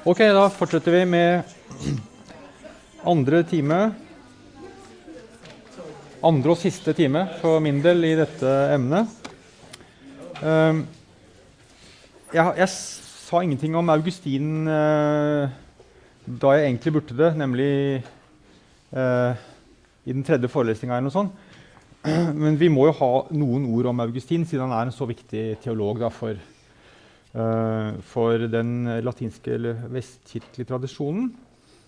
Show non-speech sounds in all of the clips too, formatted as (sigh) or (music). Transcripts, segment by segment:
Ok, da fortsetter vi med andre time. Andre og siste time for min del i dette emnet. Um, jeg, jeg, sa ingenting om Augustin uh, da jeg egentlig burde det, nemlig uh, i den tredje forelesninga eller noe sånt. Men vi må jo ha noen ord om Augustin, siden han er en så viktig teolog da, for, for, den latinske eller vestkirkelige tradisjonen.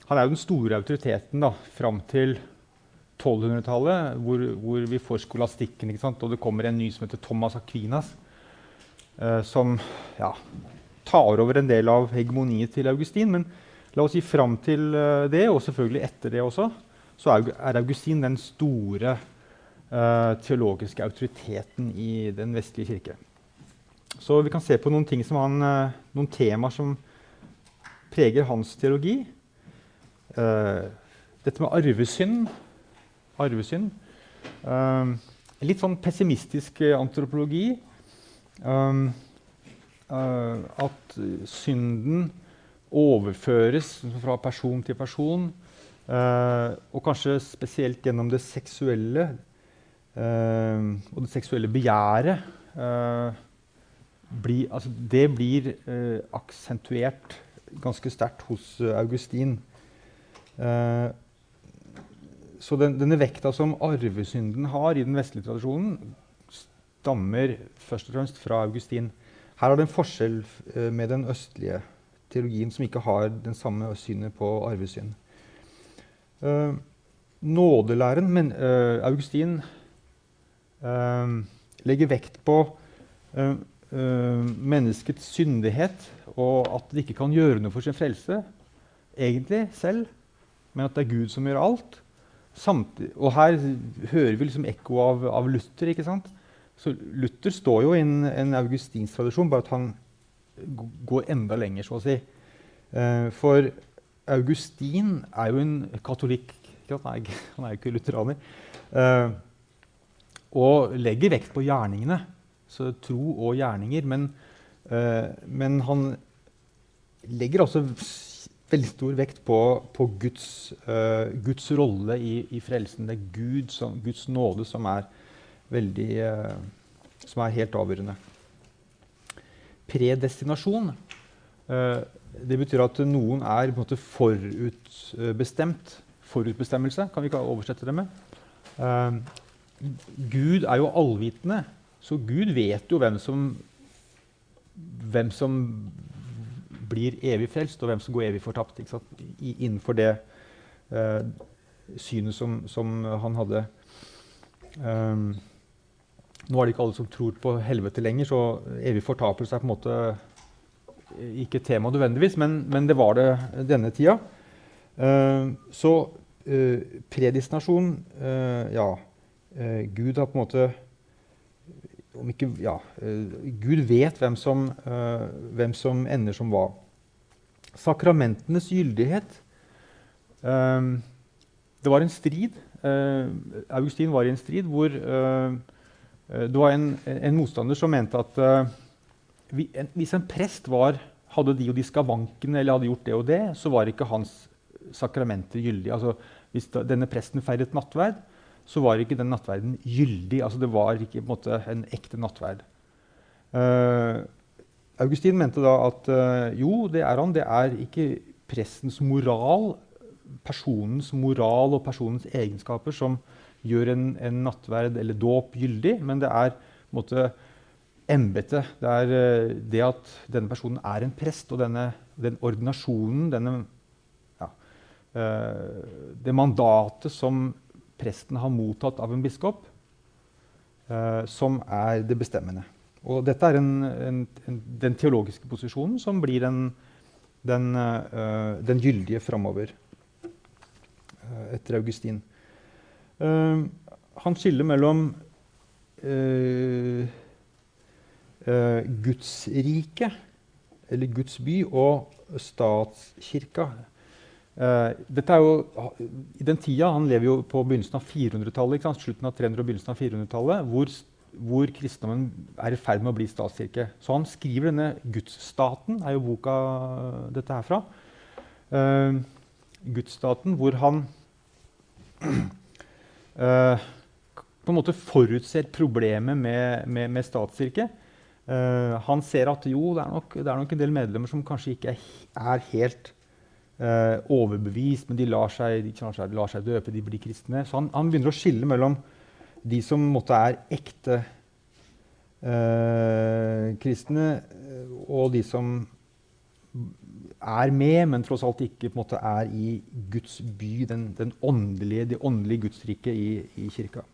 Han er jo den store autoriteten da, fram til 1200-tallet, hvor, hvor, vi får skolastikken, og det kommer en ny som heter Thomas Aquinas, uh, som ja, tar over en del av hegemoniet til Augustin. Men la oss si fram til uh, det, og selvfølgelig etter det også, så er Augustin den store uh, teologiske autoriteten i den vestlige kirke. Så vi kan se på noen han, uh, noen temaer som preger hans teologi. Uh, dette med arvesynd. arvesynd. litt sånn pessimistisk antropologi. at synden overføres fra person til person. og kanskje spesielt gjennom det seksuelle Uh, og det seksuelle begjæret uh, bli, altså Det blir eh, aksentuert ganske sterkt hos Augustin. så den, denne vekta som arvesynden har i den vestlige tradisjonen, stammer først og fremst fra Augustin. Her er det en forskjell med den østlige teologien, som ikke har den samme synet på arvesynd. nådelæren Men Augustin Ehm, legger vekt på menneskets syndighet og at det ikke kan gjøre noe for sin frelse egentlig selv, men at det er Gud som gjør alt. Samtidig, og her hører vi liksom ekko av, av, Luther. ikke sant? Så Luther står jo i en, en augustinsk tradisjon, bare at han går enda lenger, så å si. Uh, for Augustin er jo en katolikk. Han er, han er ikke (laughs) lutheraner. Uh, og legger vekt på gjerningene. Så tro og gjerninger. Men, uh, men han legger også veldig stor vekt på, på Guds, uh, Guds, rolle i, i, frelsen. Det er Gud som, Guds nåde som er, veldig, uh, som er helt avgjørende. Predestinasjon det betyr at noen er måte forutbestemt. Forutbestemmelse kan vi ikke oversette det med. Gud er jo allvitende, så Gud vet jo hvem som, hvem som blir evig frelst, og hvem som går evig fortapt. I, innenfor det uh, synet som, som, han hadde. Um, nå er det ikke alle som tror på helvete lenger, så evig fortapelse er på en måte ikke tema nødvendigvis, men, men det var det denne tida. Uh, så uh, predestinasjon Ja. Uh, Gud har på en måte om ikke, ja, uh, Gud vet hvem som, uh, hvem som, ender som hva. Sakramentenes gyldighet Det var en strid. Augustin var i en strid hvor det var en, en, motstander som mente at hvis en prest var, hadde de og de skavankene eller hadde gjort det og det, så var ikke hans sakramenter gyldige. Altså, hvis denne presten feiret nattverd, så var ikke den nattverden gyldig. Altså, det var ikke en, måte, en ekte nattverd. Uh, Augustin mente da at uh, jo, det er han. Det er ikke prestens moral, personens moral og personens egenskaper som gjør en, en nattverd eller dåp gyldig, men det er måte, embetet. Det er uh, det at denne personen er en prest, og denne, den ordinasjonen, denne, ja, det mandatet som presten har mottatt av en biskop, eh, som er det bestemmende. Og dette er en, en, en, den teologiske posisjonen som blir den, den, uh, den gyldige framover uh, etter Augustin. Uh, han skiller mellom Guds rike, eller Guds by, og statskirka, Uh, jo, I den tida, Han lever jo på begynnelsen av 400-tallet, slutten av 300- og begynnelsen av 400-tallet, hvor, hvor kristendommen er i ferd med å bli statskirke. Så han skriver denne 'Gudsstaten', er jo boka dette herfra. uh, gudsstaten, hvor han uh, (clears throat) på en måte forutser problemet med, med, med statskirke. Uh, han ser at jo, det er, nok, det er, nok, en del medlemmer som kanskje ikke er, er helt overbevist, men de lar, seg, de lar, seg, døpe, de blir kristne. Så han, han, begynner å skille mellom de som måtte, er ekte eh, kristne, og de som er med, men tross alt ikke måte, er i Guds by, den, den åndelige, det åndelige gudsriket i, i kirka.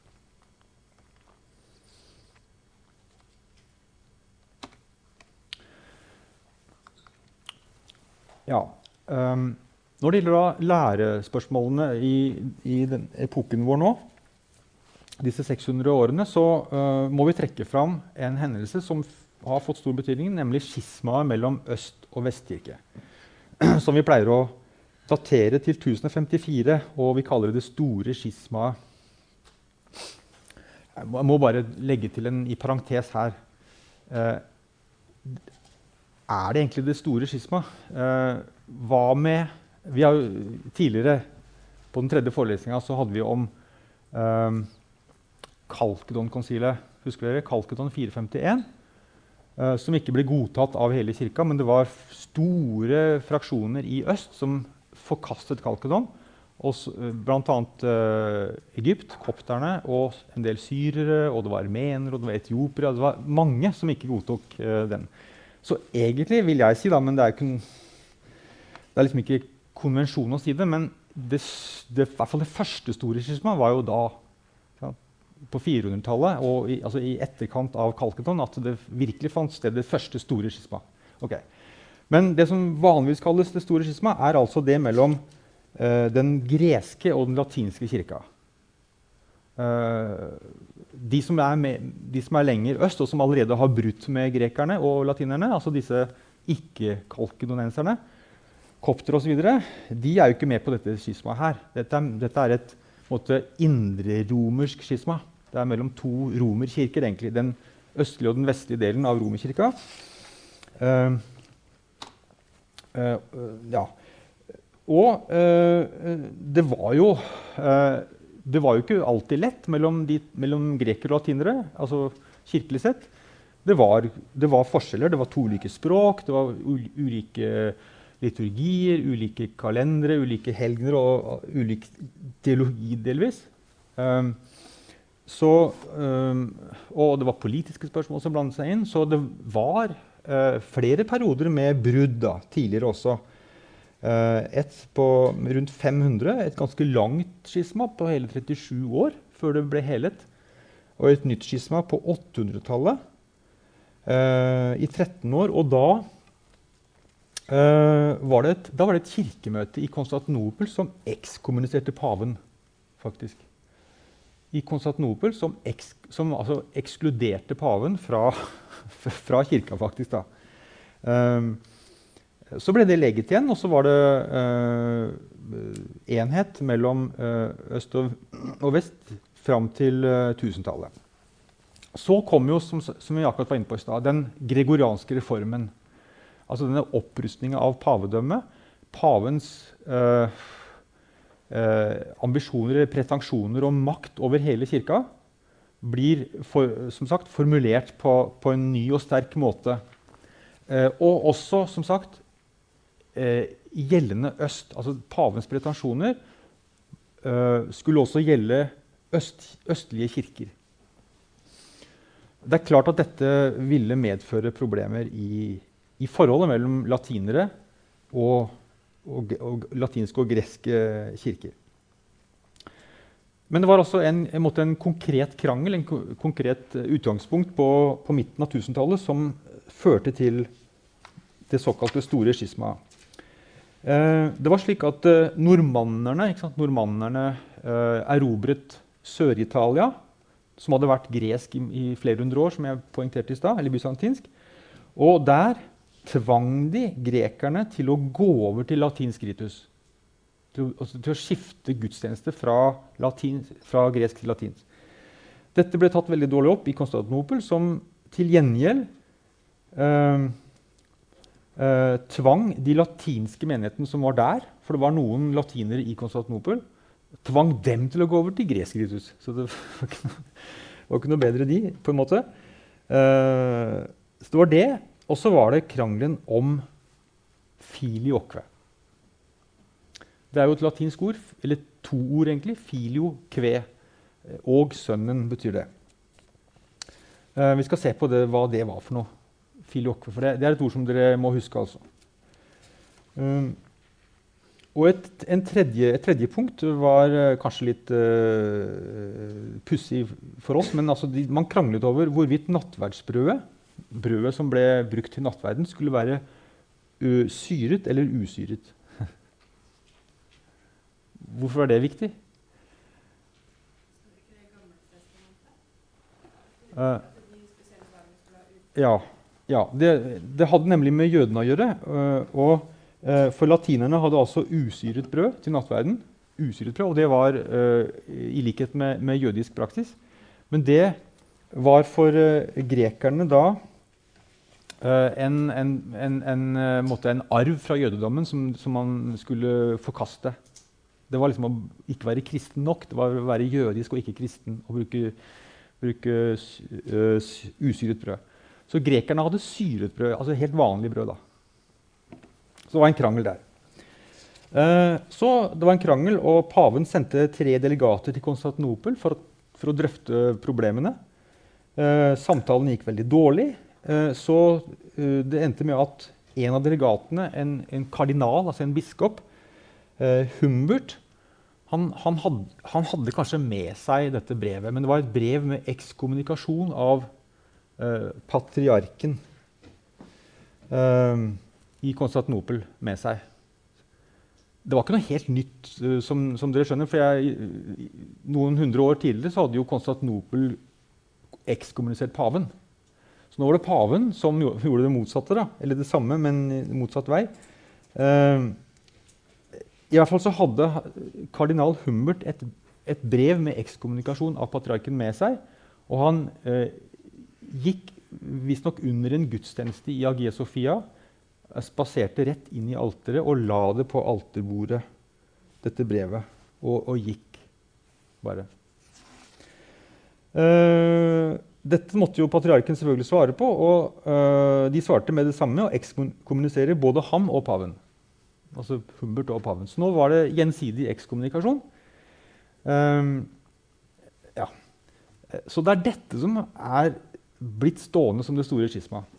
Ja. Um, når det gjelder lærespørsmålene i, i den epoken vår nå, disse 600 årene, så uh, må vi trekke fram en hendelse som har fått stor betydning, nemlig skismaet mellom øst- og vestkirke. (clears throat) Som vi pleier å datere til 1054, og vi kaller det det store skismaet. Jeg må bare legge til en i parentes her. Uh, er det egentlig det store skisma? Eh, hva med vi har Tidligere, på den tredje forelesninga, hadde vi om eh, Kalkedon-konsilet. Husker dere? Kalkedon 451. Eh, som ikke ble godtatt av hele kirka, men det var store fraksjoner i øst som forkastet Kalkedon. Bl.a. Uh, Egypt, kopterne, og en del syrere, og det var armenere og det var etiopiere. Det var mange som ikke godtok uh, den. Så egentlig vil jeg si, da, men det er, ikke, det er liksom ikke konvensjon å si det, men det, det, i hvert fall det første store skismaet var jo da ja, på 400-tallet og i, altså i, etterkant av Kalketon at det virkelig fant sted det første store skismaet. Okay. Men det som vanligvis kalles det store skismaet, er altså det mellom uh, den greske og den latinske kirka. Uh, de som, med, de som, er lenger øst, og som allerede har brutt med grekerne og latinerne, altså disse ikke-kalkedonenserne, kopter osv., de er jo ikke med på dette skismaet her. Dette er, dette er et måte, indreromersk skisma. Det er mellom to romerkirker, egentlig. Den østlige og den vestlige delen av romerkirka. Uh, uh, ja. Og uh, det var jo det var jo ikke alltid lett mellom, de, mellom grekere og latinere. altså kirkelig sett. Det var, det var, forskjeller. Det var to ulike språk, det var ulike liturgier, ulike kalendere, ulike helgener og, og ulik teologi delvis. Um, så, um, og det var politiske spørsmål som blandet seg inn. Så det var uh, flere perioder med brudd da, tidligere også. Eh, et på rundt 500, et ganske langt skisma på hele 37 år før det ble helet. Og et nytt skisma på 800-tallet eh, i 13 år. Og da, eh, var det et, var det et kirkemøte i Konstantinopel som ekskommuniserte paven, faktisk. I Konstantinopel som, eks, som altså ekskluderte paven fra, (laughs) fra kirka, faktisk. da. Um, så ble det legget igjen, og så var det uh, enhet mellom uh, øst og, og, vest fram til uh, 1000-tallet. Så kom jo, som, som, vi akkurat var inne på i stad, den gregorianske reformen. Altså denne opprustninga av pavedømmet. Pavens ambisjoner eller pretensjoner om makt over hele kirka blir for, som sagt, formulert på, på, en ny og sterk måte. og også, som sagt, eh, gjeldende øst. Altså pavens pretensjoner eh, skulle også gjelde øst, østlige kirker. Det er klart at dette ville medføre problemer i, i forholdet mellom latinere og, og, og, latinske og greske kirker. Men det var også en, en, en konkret krangel, en konkret utgangspunkt på, på midten av 1000-tallet som førte til det såkalte store skismaet. Eh, det var slik at eh, normannerne, normannerne eh, erobret Sør-Italia, som hadde vært gresk i, i, flere hundre år, som jeg poengterte i stad, eller bysantinsk. Og der tvang de grekerne til å gå over til latinsk ritus. Til, altså, til å skifte gudstjeneste fra, latin, fra, gresk til latinsk. Dette ble tatt veldig dårlig opp i Konstantinopel, som til gjengjeld eh, tvang de latinske menighetene som var der, for det var noen latinere i Konstantinopel. Tvang dem til å gå over til gresk ritus. Så det (laughs) var ikke noe, var ikke noe bedre, de, på en måte. Uh, så det var det. Og så var det krangelen om filioque. Det er jo et latinsk ord, eller to ord egentlig. Filio, kve. Og sønnen betyr det. Uh, vi skal se på det, hva det var for noe. Filioque, for det, det, er et ord som dere må huske. altså. Um, og et, tredje, et, tredje, punkt var uh, kanskje litt uh, pussig for oss. Men altså de, man kranglet over hvorvidt nattverdsbrødet, brødet som ble brukt til nattverden, skulle være uh, syret eller usyret. (laughs) Hvorfor er det viktig? Uh, ja. Ja det, det, hadde nemlig med jødene å gjøre. Uh, og Eh, for latinerne hadde altså usyret brød til nattverden. Usyret brød, og det var uh, i likhet med, med, jødisk praksis. Men det var for grekerne da en, en, en, en, arv fra jødedommen som, som, man skulle forkaste. Det var liksom å ikke være kristen nok. Det var å være jødisk og ikke kristen og bruke, bruke usyret brød. Så grekerne hadde syret brød, altså helt vanlig brød. da. Så det var en krangel der. Eh, så det var en krangel, og Paven sendte tre delegater til Konstantinopel for, for, å drøfte problemene. Eh, samtalen gikk veldig dårlig, eh, så det endte med at en av delegatene, en, en kardinal, altså en biskop, Humbert, han, han, had, han, hadde kanskje med seg dette brevet, men det var et brev med ekskommunikasjon av patriarken. Uh, i Konstantinopel med seg. Det var ikke noe helt nytt, uh, som, som, dere skjønner. for jeg, Noen hundre år tidligere så hadde jo Konstantinopel ekskommunisert paven. Så nå var det paven som gjorde det motsatte. da, Eller det samme, men motsatt vei. Uh, I hvert fall så hadde kardinal Humbert et, et brev med ekskommunikasjon av patriarken med seg. Og han gikk visstnok under en gudstjeneste i Agia Sofia spaserte rett inn i alteret og la det på alterbordet, dette brevet, og, og gikk bare. Uh, dette måtte jo patriarken selvfølgelig svare på, og uh, de svarte med det samme å ekskommunisere både ham og paven. Altså Humbert og paven. Så nå var det gjensidig ekskommunikasjon. Um, ja. Så det er dette som er blitt stående som det store skismaet.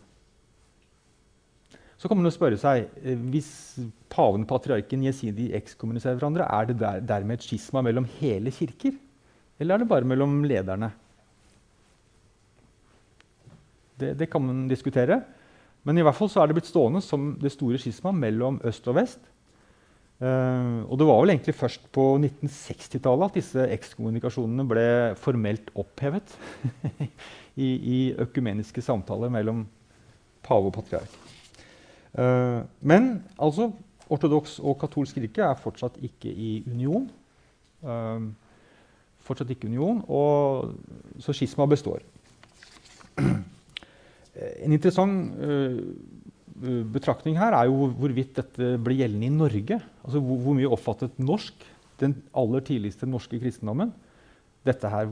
Så kan man jo spørre seg, eh, Hvis paven patriarken jesidi ekskommuniserer hverandre, er det der, dermed et skisma mellom hele kirker? Eller er det bare mellom lederne? Det, det, kan man diskutere. Men i hvert fall så er det blitt stående som det store skisma mellom øst og vest. Uh, og det var vel egentlig først på 1960-tallet at disse ekskommunikasjonene ble formelt opphevet (laughs) i, i økumeniske samtaler mellom pave og patriark. Uh, men altså, ortodoks og katolsk kirke er fortsatt ikke i union. Uh, fortsatt ikke union, og, så skisma består. (clears throat) En interessant uh, betraktning her er jo hvorvidt dette ble gjeldende i Norge. Altså hvor, hvor, mye oppfattet norsk, den aller tidligste norske kristendommen dette her,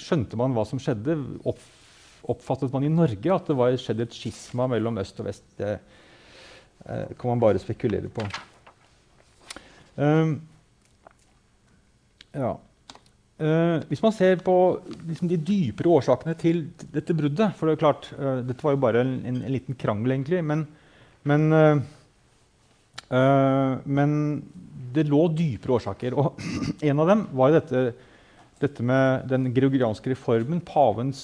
Skjønte man hva som skjedde? Opp, oppfattet man i Norge at det var skjedd et skisma mellom øst og vest? Det, eh, kan man bare spekulere på. Um, ja. Uh, hvis man ser på liksom, de dypere årsakene til dette bruddet For det er klart, uh, dette var jo bare en, en, en liten krangel, egentlig. Men, men, uh, men, det lå dypere årsaker. Og (clears throat) en av dem var dette, dette med den georgianske reformen, pavens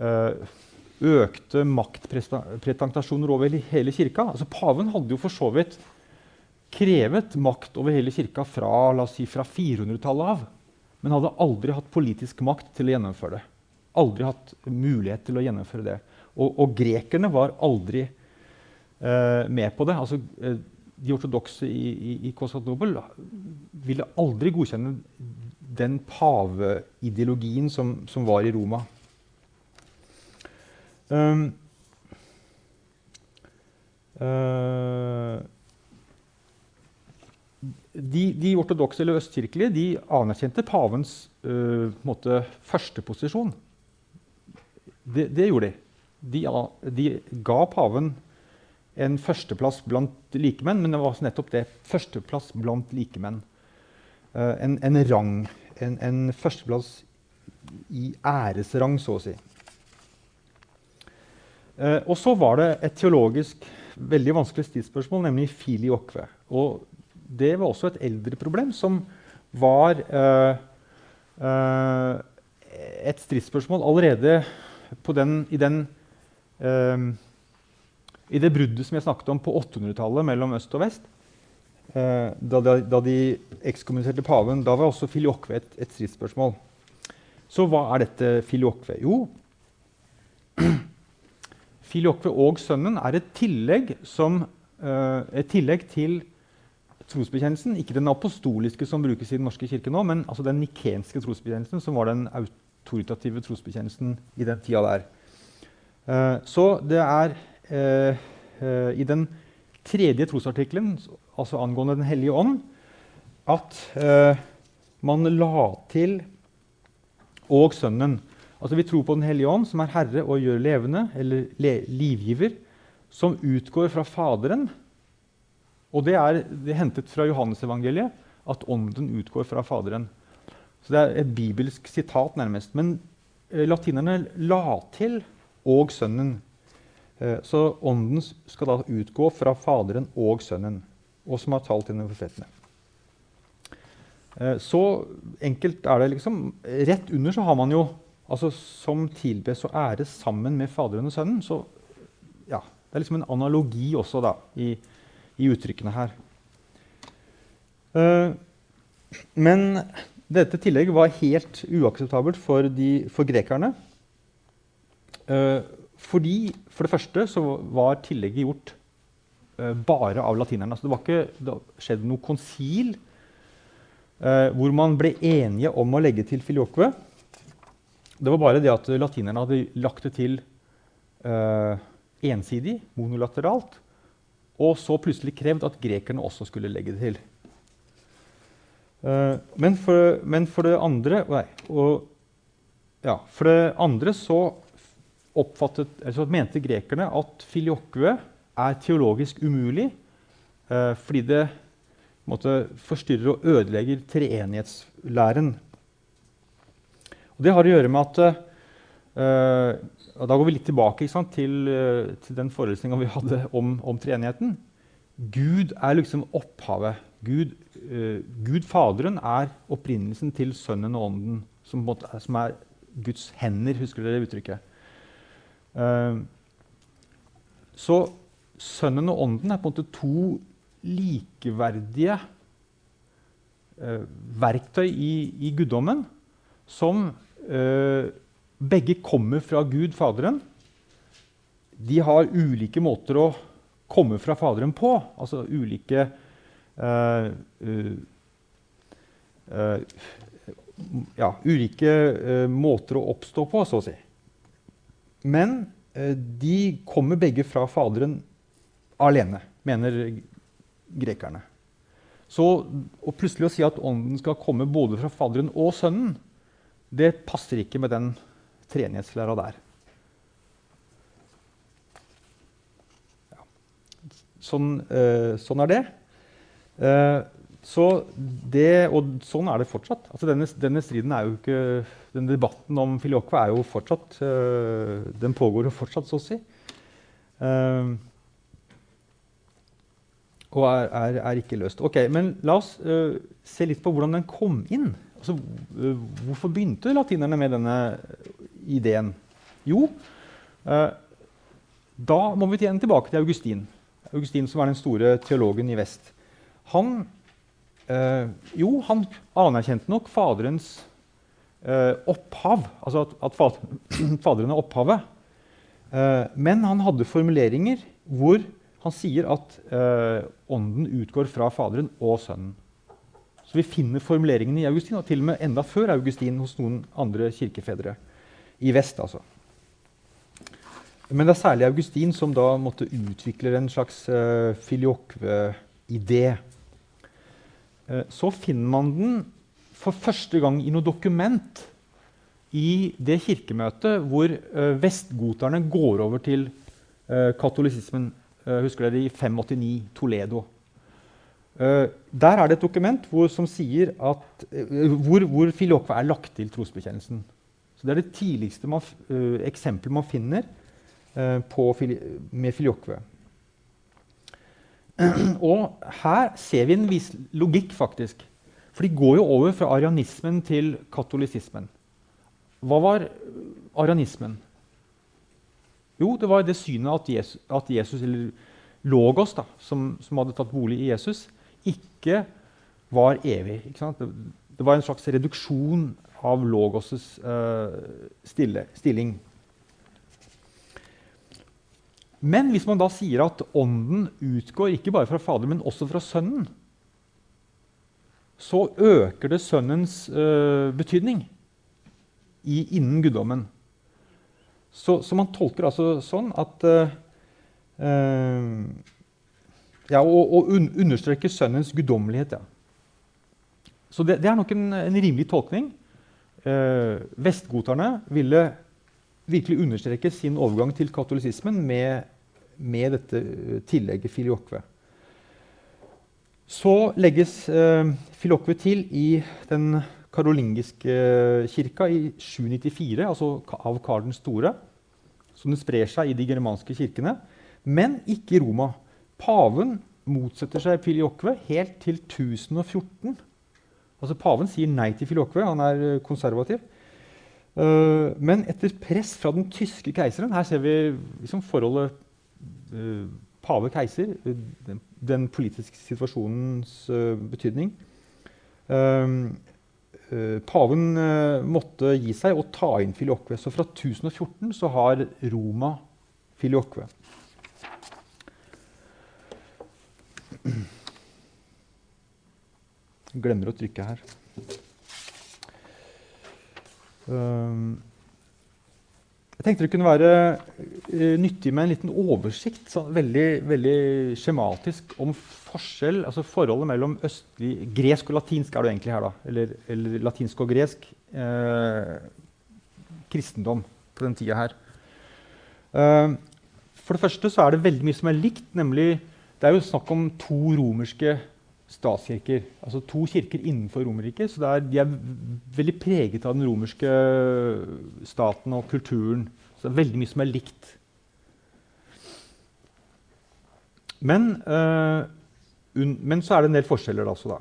økte maktpretentasjoner over hele kirka. Altså, paven hadde jo for så vidt krevet makt over hele kirka fra, si, fra 400-tallet av, men hadde aldri hatt politisk makt til å gjennomføre det. Aldri hatt mulighet til å gjennomføre det. Og, og grekerne var aldri eh, med på det. Altså, eh, de ortodokse i, i, i Konstantinopel ville aldri godkjenne den paveideologien som, som var i Roma. Um, uh, de, de ortodokse eller østkirkelige de anerkjente pavens uh, måte, første posisjon. Det, det, gjorde de. De. de. ga paven en førsteplass blant likemenn, men det var nettopp det. Førsteplass blant likemenn. Uh, en, en, rang. En, en førsteplass i æresrang, så å si. Uh, og så var det et teologisk veldig vanskelig stridsspørsmål, nemlig filiokve. Og det var også et eldre problem som var uh, uh, et stridsspørsmål allerede den, i, den, i det bruddet som jeg snakket om på 800-tallet mellom øst og vest. Da, da, da, de ekskommuniserte paven, da var også filiokve et, et stridsspørsmål. Så hva er dette filiokve? Jo, (clears throat) filiokve og sønnen er et tillegg, som, et tillegg til trosbekjennelsen, ikke den apostoliske som brukes i Den norske kirke nå, men altså den nikenske trosbekjennelsen, som var den autoritative trosbekjennelsen i den tida der. Uh, så det er uh, uh, i den tredje trosartikkelen, altså angående Den hellige ånd, at man la til og Sønnen. Altså Vi tror på Den hellige ånd, som er Herre og gjør levende, eller le livgiver, som utgår fra Faderen og det er, det er hentet fra Johannesevangeliet at ånden utgår fra Faderen. Så Det er et bibelsk sitat, nærmest. Men eh, latinerne la til 'og Sønnen'. Eh, så ånden skal da utgå fra Faderen og Sønnen, og som har talt gjennom profetene. Eh, så enkelt er det liksom. Rett under så har man jo altså som tilbes og æres sammen med Faderen og Sønnen. Så ja, det er liksom en analogi også da, i, i uttrykkene her. Uh, men dette tillegget var helt uakseptabelt for, de, for grekerne. Uh, fordi For det første så var tillegget gjort uh, bare av latinerne. Altså det var ikke skjedd noe konsil hvor man ble enige om å legge til filioque. Det var bare det at latinerne hadde lagt det til ensidig, monolateralt. Og så plutselig krevd at grekerne også skulle legge det til. Men, for, men, for, det andre nei, og, ja, For det andre så altså mente grekerne at filioque er teologisk umulig eh, fordi det måtte, forstyrrer og ødelegger treenighetslæren. Og det har å gjøre med at eh, Da går vi litt tilbake sant, til, eh, til, den forelesninga vi hadde om, om treenigheten. Gud er liksom opphavet. Gud, eh, Gud, Faderen er opprinnelsen til Sønnen og Ånden, som, som er Guds hender. Husker dere uttrykket? Uh, så Sønnen og Ånden er på en måte to likeverdige uh, verktøy i, i guddommen som begge kommer fra Gud, Faderen. De har ulike måter å komme fra Faderen på. Altså ulike uh, uh, uh, ja, ulike måter å oppstå på, så å si. Men de kommer begge fra Faderen alene, mener grekerne. Så å plutselig å si at Ånden skal komme både fra Faderen og Sønnen, det passer ikke med den treenighetslæra der. Sånn, eh, sånn, er det. Eh, så det. Og sånn er det fortsatt. Altså denne, denne, striden er jo ikke, denne debatten om Filioque er jo fortsatt eh, Den pågår jo fortsatt, så å si. Eh, og er, er, er, ikke løst. Ok, Men la oss uh, se litt på hvordan den kom inn. Altså, uh, hvorfor begynte latinerne med denne ideen? Jo, da må vi igjen tilbake til Augustin. Augustin som var den store teologen i vest. Han, jo, han anerkjente nok faderens eh, opphav, altså at, at (clears throat) faderen er opphavet. Eh, men han hadde formuleringer hvor han sier at eh, ånden utgår fra Faderen og Sønnen. Så vi finner formuleringene i Augustin, og til og med enda før Augustin hos noen andre kirkefedre. I vest, altså. Men det er særlig Augustin som da måtte utvikle en slags uh, filioque-idé. Eh, så finner man den for første gang i noe dokument i det kirkemøtet hvor uh, vestgoterne går over til uh, katolisismen. Husker dere i 589, Toledo. der er det et dokument hvor, som sier at, hvor, hvor filokve er lagt til trosbekjennelsen. Så Det er det tidligste man, eksempelet man finner på, med filokve. (clears throat) Og her ser vi en viss logikk, faktisk. For de går jo over fra arianismen til katolisismen. Hva var arianismen? Jo, det var det synet at Jesus, at Jesus eller Logos, da, som, som, hadde tatt bolig i Jesus, ikke var evig. Ikke det, det, var en slags reduksjon av Logos' uh, stille, stilling. Men hvis man da sier at ånden utgår ikke bare fra Fader, men også fra Sønnen, så øker det Sønnens uh, betydning i, innen guddommen. Så, så, man tolker altså sånn at uh, Ja, å, understreke Sønnens guddommelighet. Ja. Så det, det, er nok en, en rimelig tolkning. Uh, vestgoterne ville virkelig understreke sin overgang til katolisismen med, med dette tillegget filioque. Så legges eh, filioque til i den karolingiske kirka i 794, altså av Karl den store. Så den sprer seg i de germanske kirkene, men ikke i Roma. Paven motsetter seg filioque helt til 1014. Altså Paven sier nei til filioque, han er eh, konservativ. Uh, men etter press fra den tyske keiseren Her ser vi liksom forholdet uh, pave-keiser, den, den, politiske situasjonens uh, betydning. Eh, paven måtte gi seg og ta inn Filioque. Så fra 1014 så har Roma Filioque. Glemmer å trykke her. Um, jeg tenkte det kunne være uh, nyttig med en liten oversikt, sånn veldig, veldig skjematisk, om forskjell, altså forholdet mellom østlig, gresk og latinsk er det egentlig her, da, eller, eller latinsk og gresk uh, kristendom på den tida her. Uh, for det første så er det veldig mye som er likt. nemlig Det er jo snakk om to romerske statskirker. Altså to kirker innenfor Romerriket. Så er, de er veldig preget av den romerske staten og kulturen. Så det er veldig mye som er likt. Men, uh, un, men så er det en del forskjeller. Da, da.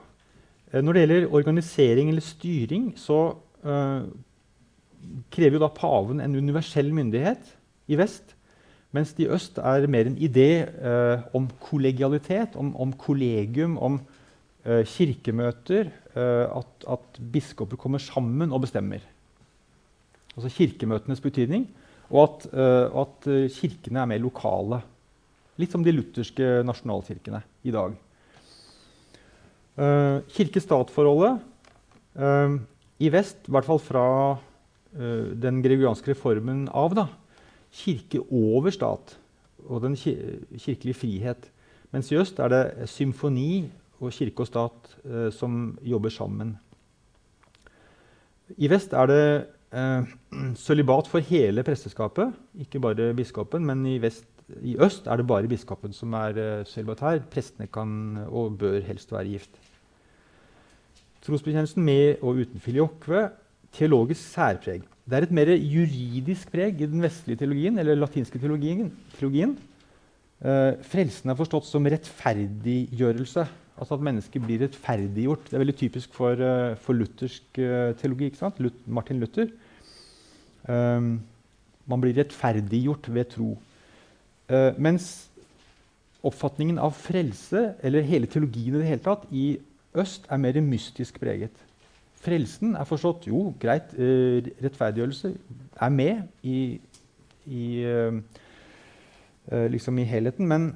Eh, når det gjelder organisering eller styring, så uh, krever jo da paven en universell myndighet i vest. Mens det i øst er mer en idé uh, om kollegialitet, om, om kollegium, om kirkemøter eh, at, at, biskoper kommer sammen og bestemmer. Altså kirkemøtenes betydning, og at, uh, at, kirkene er mer lokale. Litt som de lutherske nasjonalkirkene i dag. Kirke-stat-forholdet i vest, i hvert fall fra den gregorianske reformen av, da, kirke over stat og den kirkelige frihet. Mens i øst er det symfoni og kirke og stat eh, som jobber sammen. I vest er det eh, sølibat for hele presteskapet, ikke bare biskopen. Men i, vest, i, øst er det bare biskopen som er eh, sølibatær. Prestene kan og bør helst være gift. Trosbekjennelsen med og uten filiokve teologisk særpreg. Det er et mer juridisk preg i den vestlige teologien, eller latinske teologien. teologien. Eh, frelsen er forstått som rettferdiggjørelse Altså at mennesket blir rettferdiggjort. Det er veldig typisk for, uh, for luthersk uh, teologi. Lut Martin Luther. Um, man blir rettferdiggjort ved tro. Uh, mens oppfatningen av frelse, eller hele teologien i det hele tatt, i øst er mer mystisk preget. Frelsen er forstått jo, greit, rettferdiggjørelse er med i, i, liksom i helheten, men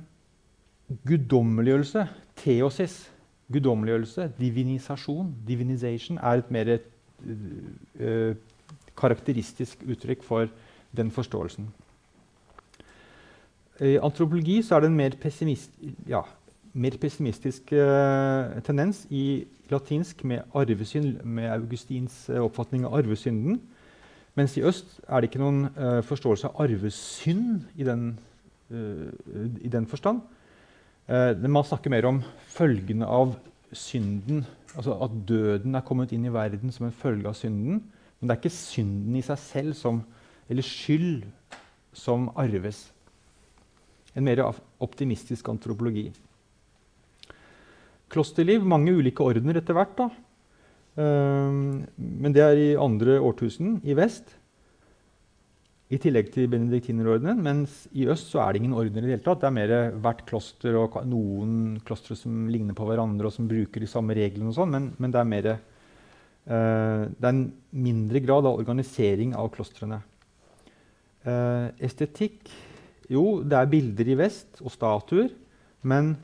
guddommeliggjørelse Theosis, guddommeliggjørelse, divinisasjon, divinization, er et mer uh, karakteristisk uttrykk for den forståelsen. I antropologi er det en mer pessimist... Ja, mer pessimistisk uh, tendens i latinsk med arvesynd, med Augustins uh, oppfatning av arvesynden. Mens i øst er det ikke noen forståelse av arvesynd i den, i den forstand. Man snakker mer om følgene av synden. Altså at døden er kommet inn i verden som en følge av synden. Men det er ikke synden i seg selv som, eller skyld som arves. En mer optimistisk antropologi. Klosterliv, mange ulike ordener etter hvert. da. Um, men det er i andre årtusen i vest. I tillegg til benediktinerordenen. Mens i øst så er det ingen ordener. i det hele tatt. Det er mer hvert kloster og noen klostre som ligner på hverandre, og som bruker de samme reglene. og sånn, men, men, det er mer uh, Det er en mindre grad av organisering av klostrene. Uh, estetikk Jo, det er bilder i vest og statuer, men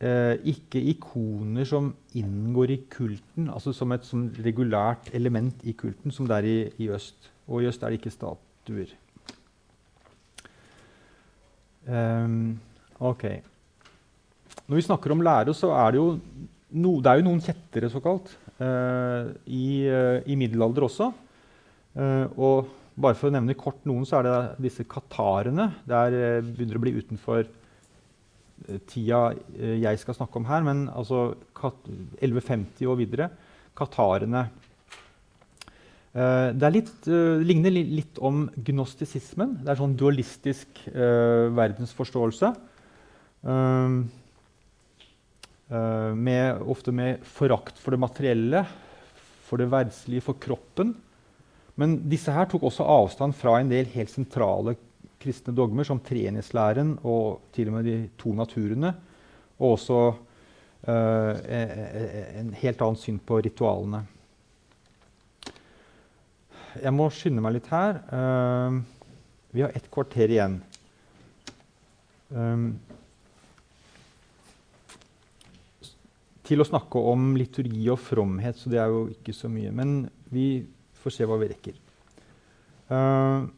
uh, ikke ikoner som inngår i kulten, altså som et som regulært element i kulten, som det er i, i øst. Og i øst er det ikke statuer. Um, ok. Når vi snakker om lære, så er det jo, no, det er jo noen kjettere, såkalt, uh, i, uh, i middelalder også. Uh, og bare for å nevne kort noen, så er det disse qatarene. Der begynner å bli utenfor tida jeg skal snakke om her, men altså 1150 og videre. Katarene. Det litt, ligner litt om gnostisismen. Det er sånn dualistisk verdensforståelse. Med, ofte med forakt for det materielle, for det verdslige, for kroppen. Men disse her tok også avstand fra en del helt sentrale kristne dogmer, som treenighetslæren og til og med de to naturene. Og også uh, en helt annen syn på ritualene. Jeg må skynde meg litt her. Uh, vi har ett kvarter igjen. Um, til å snakke om liturgi og fromhet, så det er jo ikke så mye. Men vi får se hva vi rekker. Uh,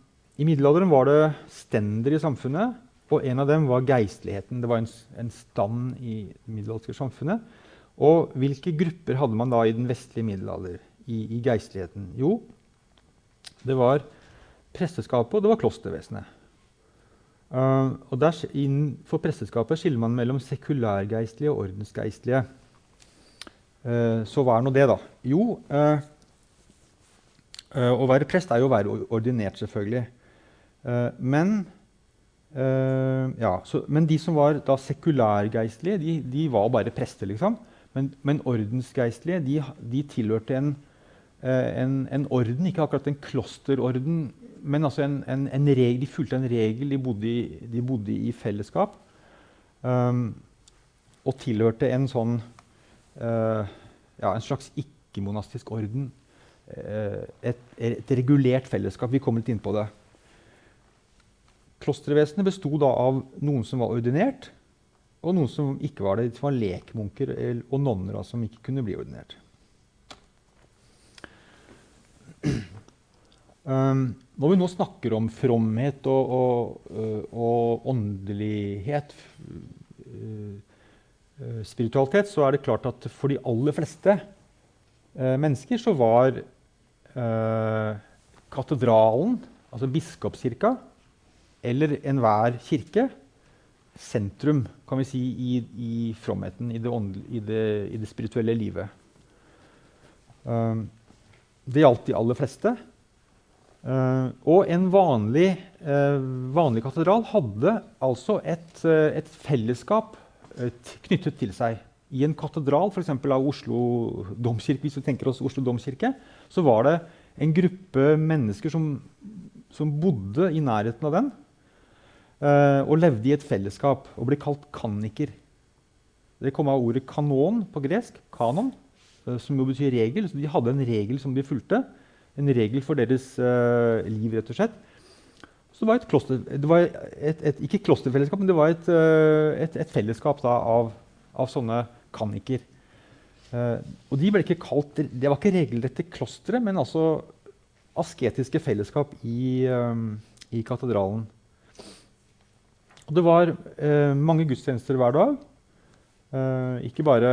I middelalderen var det stender i samfunnet, og en av dem var geistligheten. Det var en, en stand i det middelalderske samfunnet. Og hvilke grupper hadde man da i den vestlige middelalder i, i geistligheten? Jo, det var presteskapet, og det var klostervesenet. Uh, og der, Innenfor presteskapet skiller man mellom sekulærgeistlige og ordensgeistlige. Uh, så hva er nå det, da? Jo, uh, å være prest er jo å være ordinert, selvfølgelig. Men, ja, så, men, de som var da sekulærgeistlige, de, de var bare prester, liksom. Men, men ordensgeistlige de, de tilhørte en, en, en, orden, ikke akkurat en klosterorden, men altså en, en regel, de fulgte en regel. De bodde i, de bodde i fellesskap. Um, og tilhørte en sånn ja, en slags ikke-monastisk orden Uh, et, et, regulert fellesskap. Vi kommer litt inn på det. Klostervesenet besto av noen som var ordinert, og noen som ikke var det. Som var lekmunker og nonner som ikke kunne bli ordinert. Um, når vi nå snakker om fromhet og, og, øh, og åndelighet, uh, spiritualitet, så er det klart at for de aller fleste mennesker så var eh, katedralen, altså biskopskirka, eller enhver kirke, sentrum kan vi si, i, i fromheten, i det, i, det, i det, spirituelle livet. Um, det gjaldt de aller fleste. Uh, og en vanlig, uh, vanlig, katedral hadde altså et, uh, et fellesskap knyttet til seg. I en katedral f.eks. av Oslo domkirke, hvis vi tenker oss Oslo domkirke, så var det en gruppe mennesker som, som bodde i nærheten av den. Uh, og levde i et fellesskap og ble kalt kanniker. Det kom av ordet kanon på gresk. kanon, Som jo betyr regel. Så de hadde en regel som de fulgte. En regel for deres uh, liv, rett og slett. Så det var et, kloster, det var et, et ikke klosterfellesskap, men det var et, et fellesskap da, av, av, sånne kanniker. Uh, og de ble ikke kalt, Det var ikke regelrette klostre, men altså asketiske fellesskap i, um, i katedralen. Og det var uh, mange gudstjenester hver dag. Uh, ikke bare,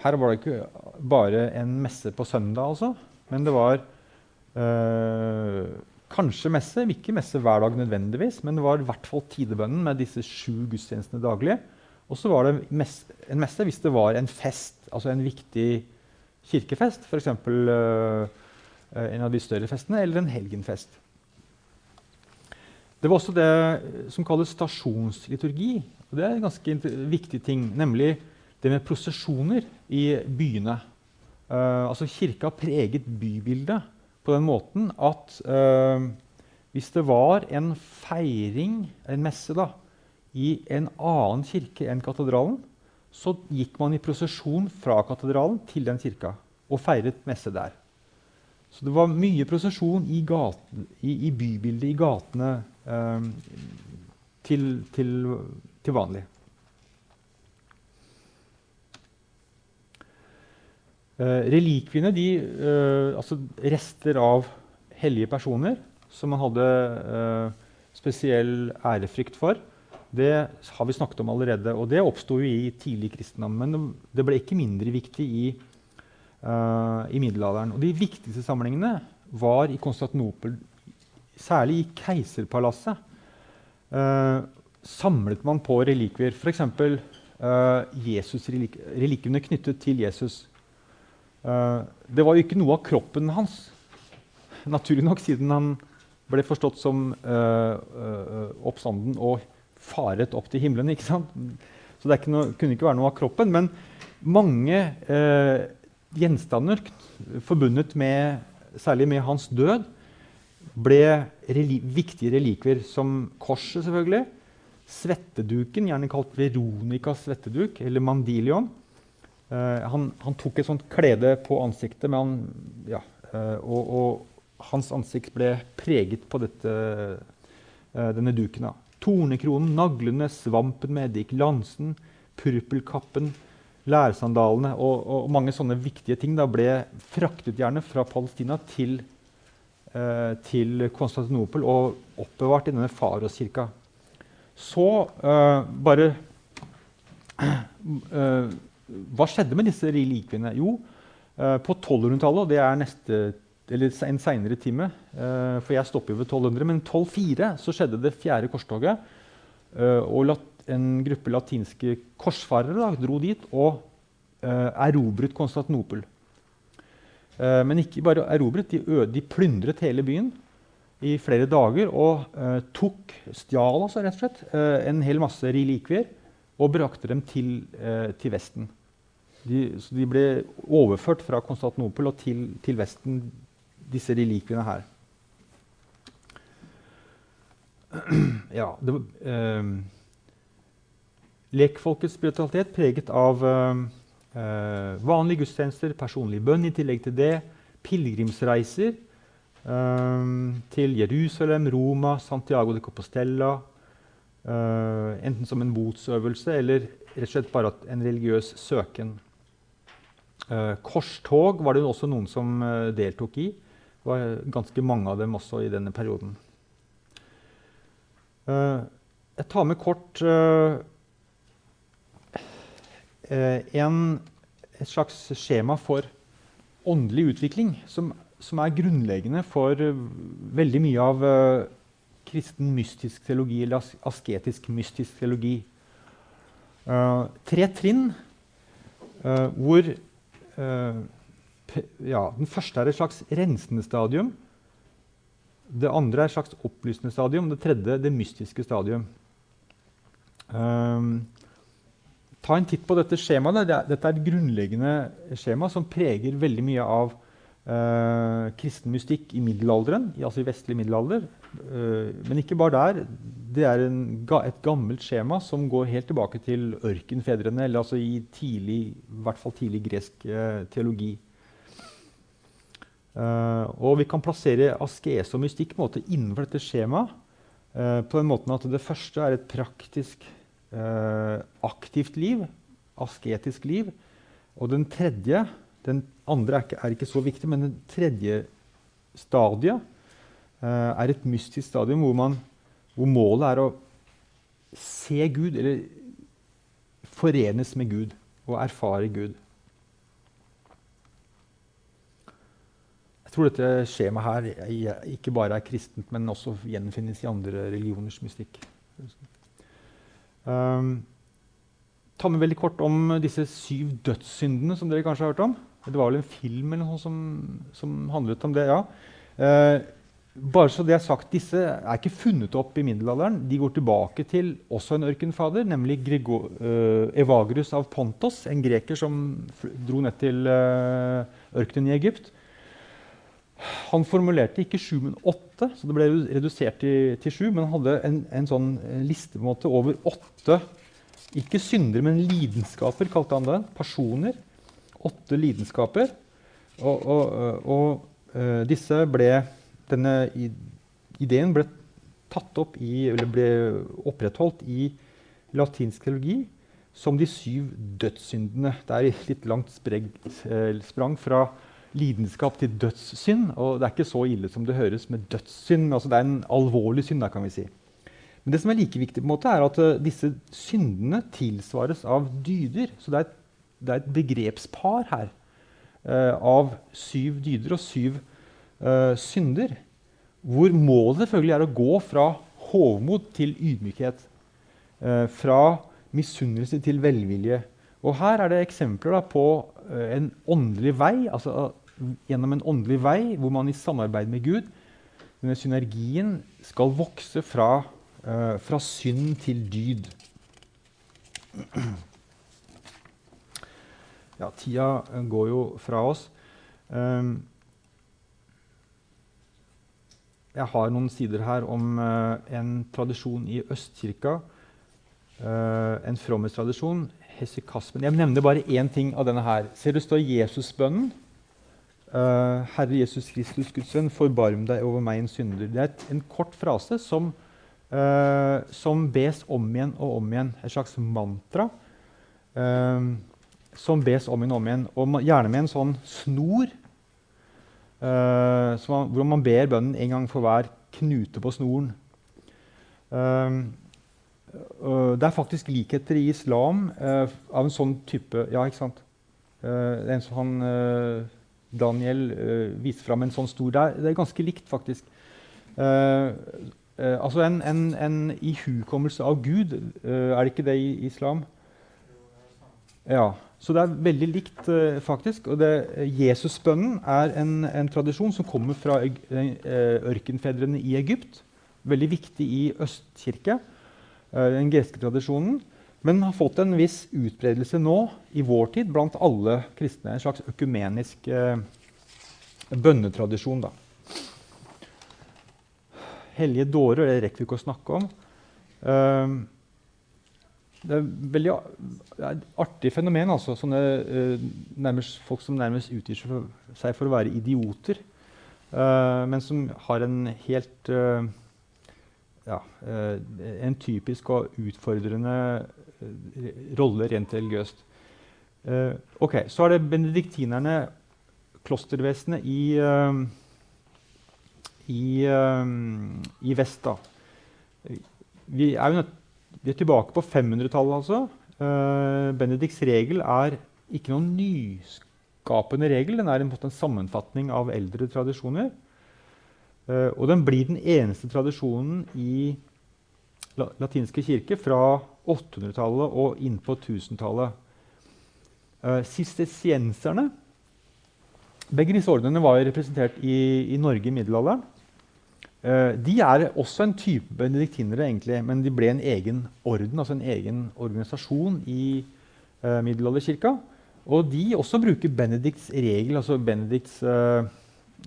her var det ikke bare en messe på søndag, altså, men det var uh, kanskje messe. Ikke messe hver dag nødvendigvis, men det var i hvert fall tidebønnen med disse sju gudstjenestene daglig. Og så var det mess, en messe hvis det var en fest, altså en viktig kirkefest. F.eks. Uh, en av de større festene, eller en helgenfest. Det var også det som kalles stasjonsliturgi. og Det er en ganske viktig ting, nemlig det med prosesjoner i byene. Uh, altså Kirka preget bybildet på den måten at uh, hvis det var en feiring, en messe, da, i en annen kirke enn katedralen, så gikk man i prosesjon fra katedralen til den kirka og feiret messe der. Så det var mye prosesjon i, i, i bybildet, i gatene, uh, til, til, til, vanlig. Relikviene, de, eh, altså rester av hellige personer som man hadde eh, spesiell ærefrykt for, det har vi snakket om allerede. Og det oppsto i tidlig kristendom, men det ble ikke mindre viktig i i middelalderen. Og de viktigste samlingene var i Konstantinopel, særlig i keiserpalasset. Uh, samlet man på relikvier, f.eks. Uh, relik relikviene knyttet til Jesus. Uh, det var jo ikke noe av kroppen hans, naturlig nok, siden han ble forstått som uh, uh, oppstanden og faret opp til himmelen. ikke sant? Så det noe, kunne ikke være noe av kroppen. Men mange gjenstander forbundet med, særlig med hans død, ble reli viktige relikvier som korset, selvfølgelig. Svetteduken, gjerne kalt Veronicas svetteduk, eller mandilion. Uh, han, han, tok et sånt klede på ansiktet, han, ja, uh, og, og, hans ansikt ble preget på dette, uh, denne duken. Da. Tornekronen, naglene, svampen med eddik, lansen, purpelkappen, lærsandalene og, og, mange sånne viktige ting da, ble fraktet gjerne fra Palestina til, eh, til Konstantinopel og oppbevart i denne Faroskirka. Så uh, bare eh, Hva skjedde med disse relikviene? Jo, eh, på 1200-tallet, og det er neste, en seinere time, eh, for jeg stopper jo ved 1200, men 1204 så skjedde det fjerde korstoget. Eh, og en gruppe latinske korsfarere da, dro dit og uh, erobret Konstantinopel. Uh, men ikke bare erobret, de, de, plyndret hele byen i flere dager og uh, tok, stjal altså, rett og slett, en hel masse relikvier og brakte dem til, til Vesten. De, så de ble overført fra Konstantinopel og til, til Vesten, disse relikviene her. (clears throat) Ja, det eh, Lekfolkets spiritualitet preget av eh, vanlige gudstjenester, personlig bønn i tillegg til det, pilegrimsreiser eh, til Jerusalem, Roma, Santiago de Compostela. Uh, enten som en botsøvelse eller rett og slett bare en religiøs søken. Korstog var det også noen som deltok i. Det var ganske mange av dem også i denne perioden. jeg tar med kort Eh, en, et slags skjema for åndelig utvikling som, som er grunnleggende for uh, veldig mye av uh, kristen mystisk teologi, eller as asketisk mystisk teologi. Uh, tre trinn hvor ja, Den første er et slags rensende stadium. Det andre er et slags opplysende stadium. Det tredje det mystiske stadium. Um, Ta en titt på dette skjemaet. Dette er et grunnleggende skjema som preger veldig mye av uh, kristen mystikk i middelalderen, altså i vestlig middelalder. Uh, men ikke bare der. Det er en, et gammelt skjema som går helt tilbake til ørkenfedrene, eller altså i tidlig, i hvert fall tidlig gresk uh, teologi. og vi kan plassere askese og mystikk måte, innenfor dette skjemaet på den måten at det første er et praktisk eh, aktivt liv, asketisk liv. Og den tredje Den andre er ikke, er ikke så viktig, men det tredje stadiet uh, er et mystisk stadium hvor, man, hvor, målet er å se Gud, eller forenes med Gud. og erfare Gud. Jeg tror dette skjemaet her ikke bare er kristent, men også gjenfinnes i andre religioners mystikk. Um, ta med veldig kort om disse syv dødssyndene som dere kanskje har hørt om. Det var vel en film eller noe som, som handlet om det. ja. Eh, bare så det er sagt, Disse er ikke funnet opp i middelalderen. De går tilbake til også en ørkenfader, nemlig Grigo, eh, Evagrus av Pontos, en greker som dro ned til eh, ørkenen i Egypt. Han formulerte ikke sju, men åtte, så det ble redusert til, til sju. Men han hadde en, en sånn liste over åtte ikke syndere, men lidenskaper, kalte han det. Personer. Åtte lidenskaper. Og, og, og uh, disse ble denne ideen ble tatt opp i, eller ble opprettholdt i latinsk teologi som de syv dødssyndene. Det er litt langt eh, sprang fra lidenskap til dødssynd. Og det er ikke så ille som det høres med dødssynd. Altså, det er en alvorlig synd. Kan vi si. Men det som er like viktig, på en måte, er at uh, disse syndene tilsvares av dyder. Så det er det er et begrepspar her uh, av syv dyder og syv uh, synder. Hvor målet selvfølgelig er å gå fra hovmod til ydmykhet. Uh, fra misunnelse til velvilje. Og her er det eksempler da, på uh, en åndelig vei, altså gjennom en åndelig vei hvor man i samarbeid med Gud, denne synergien, skal vokse fra, fra synd til dyd. (clears throat) Ja, tida går jo fra oss. Um, jeg har noen sider her om uh, en tradisjon i Østkirka. Uh, en fromhetstradisjon. Hesikasmen. Jeg nevner bare én ting av denne her. Ser du står Jesusbønnen? Uh, Herre Jesus Kristus, Guds venn, forbarm deg over meg en synder. Det er et, en kort frase som, som, bes om igjen og om igjen. Et slags mantra uh, som bes om igjen og om igjen. Og gjerne med en sånn snor Uh, hvor man ber bønnen en gang for hver knute på snoren. Uh, det er faktisk likheter i islam av en sånn type Ja, ikke sant? det er en sånn Daniel viser fram en sånn stor der. Det er ganske likt, faktisk. altså en, en, en ihukommelse av Gud. er det ikke det i islam? Ja. Så det er veldig likt, uh, faktisk. Og Jesusbønnen er en, en, tradisjon som kommer fra uh, ørkenfedrene i Egypt. Veldig viktig i Østkirke, uh, den greske tradisjonen. Men har fått en viss utbredelse nå i vår tid blant alle kristne. En slags økumenisk bønnetradisjon. Da. Hellige dårer det rekker vi ikke å snakke om. Uh, det er et veldig artig fenomen. altså, sånne uh, nærmest, Folk som nærmest utgir seg for å være idioter, uh, men som har en helt uh, ja, En typisk og utfordrende rolle rent religiøst. ok, Så er det benediktinerne, klostervesenet i, i, i vest. da. Vi er jo nødt vi er tilbake på 500-tallet. altså. Uh, Benedicts regel er ikke noen nyskapende regel. Den er en, en sammenfatning av eldre tradisjoner. Uh, og den blir den eneste tradisjonen i la latinske kirke fra 800-tallet og inn på 1000-tallet. Uh, Sistesienserne Begge disse ordnene var representert i, i Norge i middelalderen. Uh, de er også en type benediktinere, egentlig, men de ble en egen orden, altså en egen organisasjon i uh, middelalderkirka. Og de også bruker Benedikts regel, altså Benedikts uh,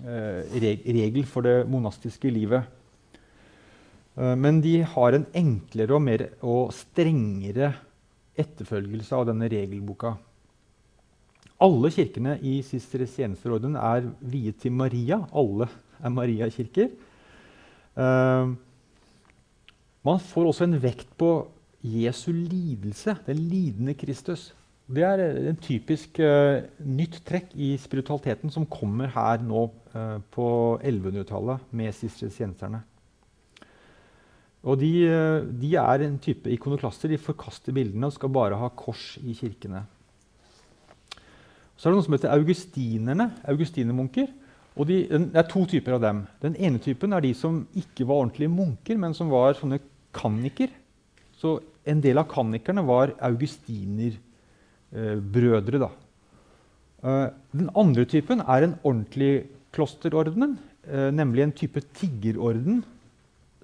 regel for det monastiske livet. men de har en enklere og, mer, og strengere etterfølgelse av denne regelboka. Alle kirkene i Sisteresienserordenen er viet til Maria. Alle er Maria-kirker. Uh, man får også en vekt på Jesu lidelse, den lidende Kristus. Det er en typisk uh, nytt trekk i spiritualiteten som kommer her nå uh, på 1100-tallet med sistersienserne. Og de, de, er en type ikonoklaster. De forkaster bildene og skal bare ha kors i kirkene. Så er det noe som heter augustinerne, augustinermunker. Og de, det er to typer av dem. Den ene typen er de som ikke var ordentlige munker, men som var sånne kanniker. Så en del av kannikerne var augustinerbrødre. Eh, uh, den andre typen er en ordentlig klosterorden, eh, nemlig en type tiggerorden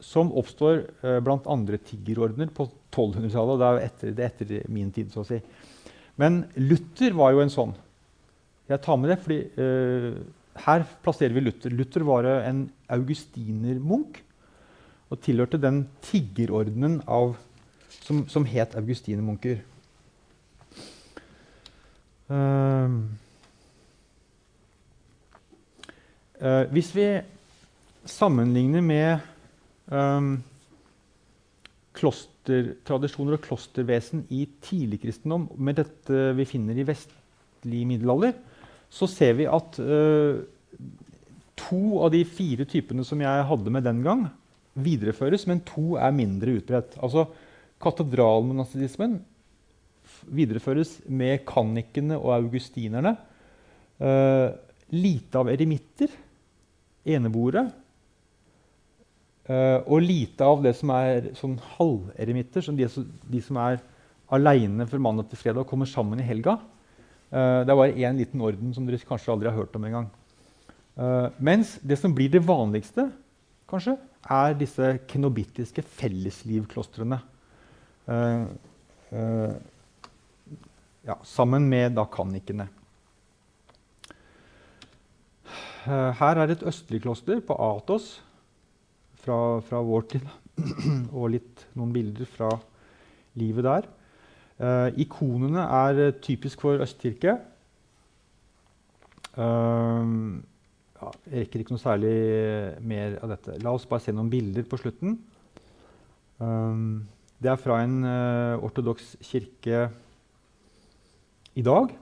som oppstår eh, blant andre tiggerordener på 1200-tallet. Det er etter, det er etter min tid, så å si. Men Luther var jo en sånn. Jeg tar med det fordi uh, her plasserer vi Luther. Luther var en augustinermunk og tilhørte den tiggerordenen av, som, som, het augustinermunker. Uh, uh, hvis vi sammenligner med um, klostertradisjoner og klostervesen i tidlig kristendom med dette vi finner i vestlig middelalder, så ser vi at uh, to av de fire typene som jeg hadde med den gang, videreføres, men to er mindre utbredt. Altså, Katedralmonastismen videreføres med kannikene og augustinerne. Uh, lite av eremitter, eneboere. Uh, og lite av det som er sånn halveremitter, som de, de, som er aleine for mandag til fredag og kommer sammen i helga. Uh, det er bare én liten orden som dere kanskje aldri har hørt om engang. Uh, mens det som blir det vanligste, kanskje, er disse kenobittiske felleslivklostrene. Uh, ja, sammen med da kannikene. her er et østlig kloster på Atos fra, fra vår tid. (clears throat) og litt, noen bilder fra livet der. Uh, ikonene er uh, typisk for østkirke. Uh, ja, jeg rekker ikke noe særlig mer av dette. La oss bare se noen bilder på slutten. det er fra en ortodoks kirke i dag.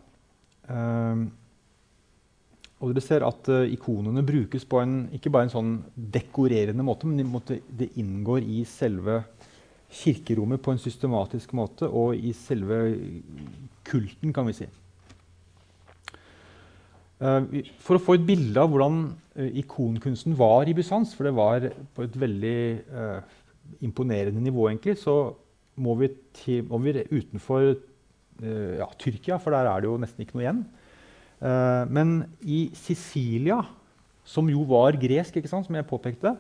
og dere ser at ikonene brukes på en, ikke bare en sånn dekorerende måte, men det inngår i selve kirkerommet på en systematisk måte og i selve kulten, kan vi si. Eh, for å få et bilde av hvordan eh, ikonkunsten var i Bysants, for det var på et veldig uh, imponerende nivå, egentlig, så må vi, til, må vi utenfor uh, ja, Tyrkia, for der er det jo nesten ikke noe igjen. Uh, men i Sicilia, som jo var gresk, som jeg påpekte,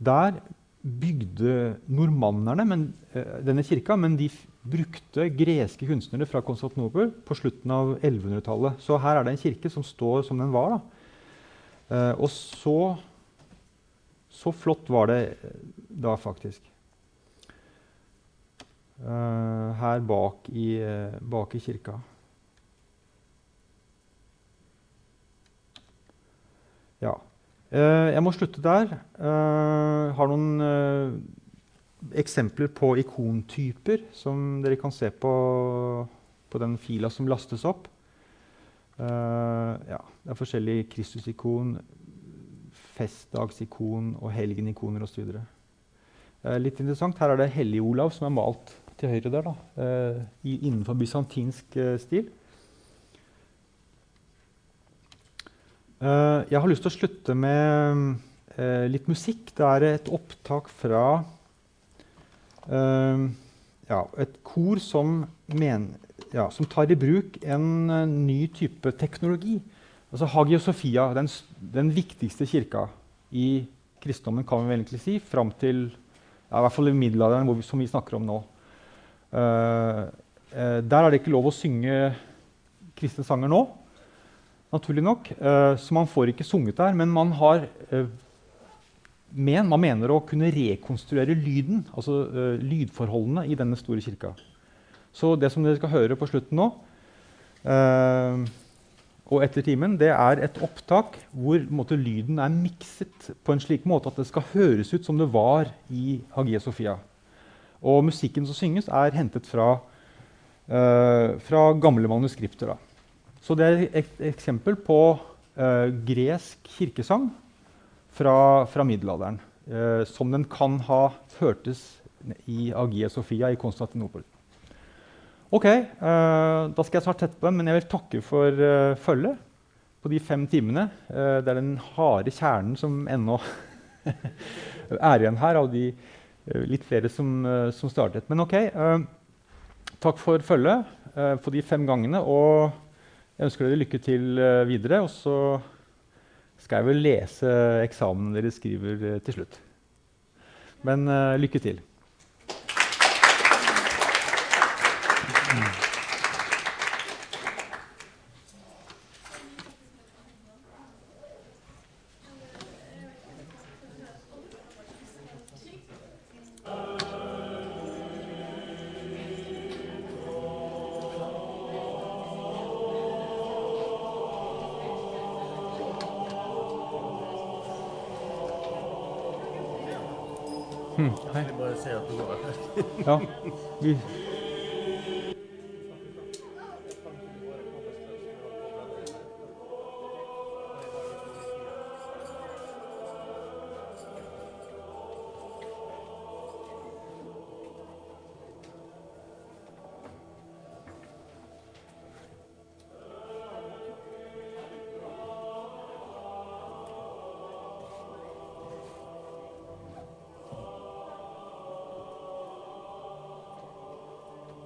der bygde normannerne men, uh, denne kirka, men de brukte greske kunstnere fra Konstantinopel på slutten av 1100-tallet. Så her er det en kirke som står som den var. Uh, og så, så flott var det eh, da, faktisk. Her bak i, bak i kirka. Ja. Eh, jeg må slutte der. Eh, har noen eh, eksempler på ikontyper som dere kan se på, på den fila som lastes opp. ja, det er forskjellige Kristusikon, festdagsikon og helgenikoner osv. Uh, litt interessant, Her er det Hellig Olav som er malt til høyre der. Da, innenfor bysantinsk stil. Jeg har lyst til å slutte med uh, litt musikk. Det er et opptak fra uh, ja, et kor som, ja, som, tar i bruk en ny type teknologi. Altså Hagia Sofia, den, den viktigste kirka i kristendommen, kan vi vel egentlig si, fram til ja, i hvert fall i middelalderen, vi, som vi snakker om nå. der er det ikke lov å synge kristne sanger nå naturlig nok. Uh, så man får ikke sunget der. Men man har uh, men, man mener å kunne rekonstruere lyden, altså uh, lydforholdene i denne store kirka. Så det som dere skal høre på slutten nå, og etter timen, det er et opptak hvor måte, lyden er mikset på en slik måte at det skal høres ut som det var i Hagia Sofia. Og musikken som synges, er hentet fra, fra gamle manuskripter. Da. Så det er et eksempel på uh, gresk kirkesang fra, fra middelalderen. Uh, som den kan ha hørtes i Agia Sofia i Konstantinopel. Ok, eh, da skal jeg snart tette på, men jeg vil takke for uh, følget på de fem timene. Uh, det er den harde kjernen som ennå (laughs) er igjen her, av de uh, litt flere som, som, startet. Men ok, takk for følget på de fem gangene. Og jeg ønsker dere lykke til videre. Og så skal jeg vel lese eksamen dere skriver til slutt. Men lykke til. Peace.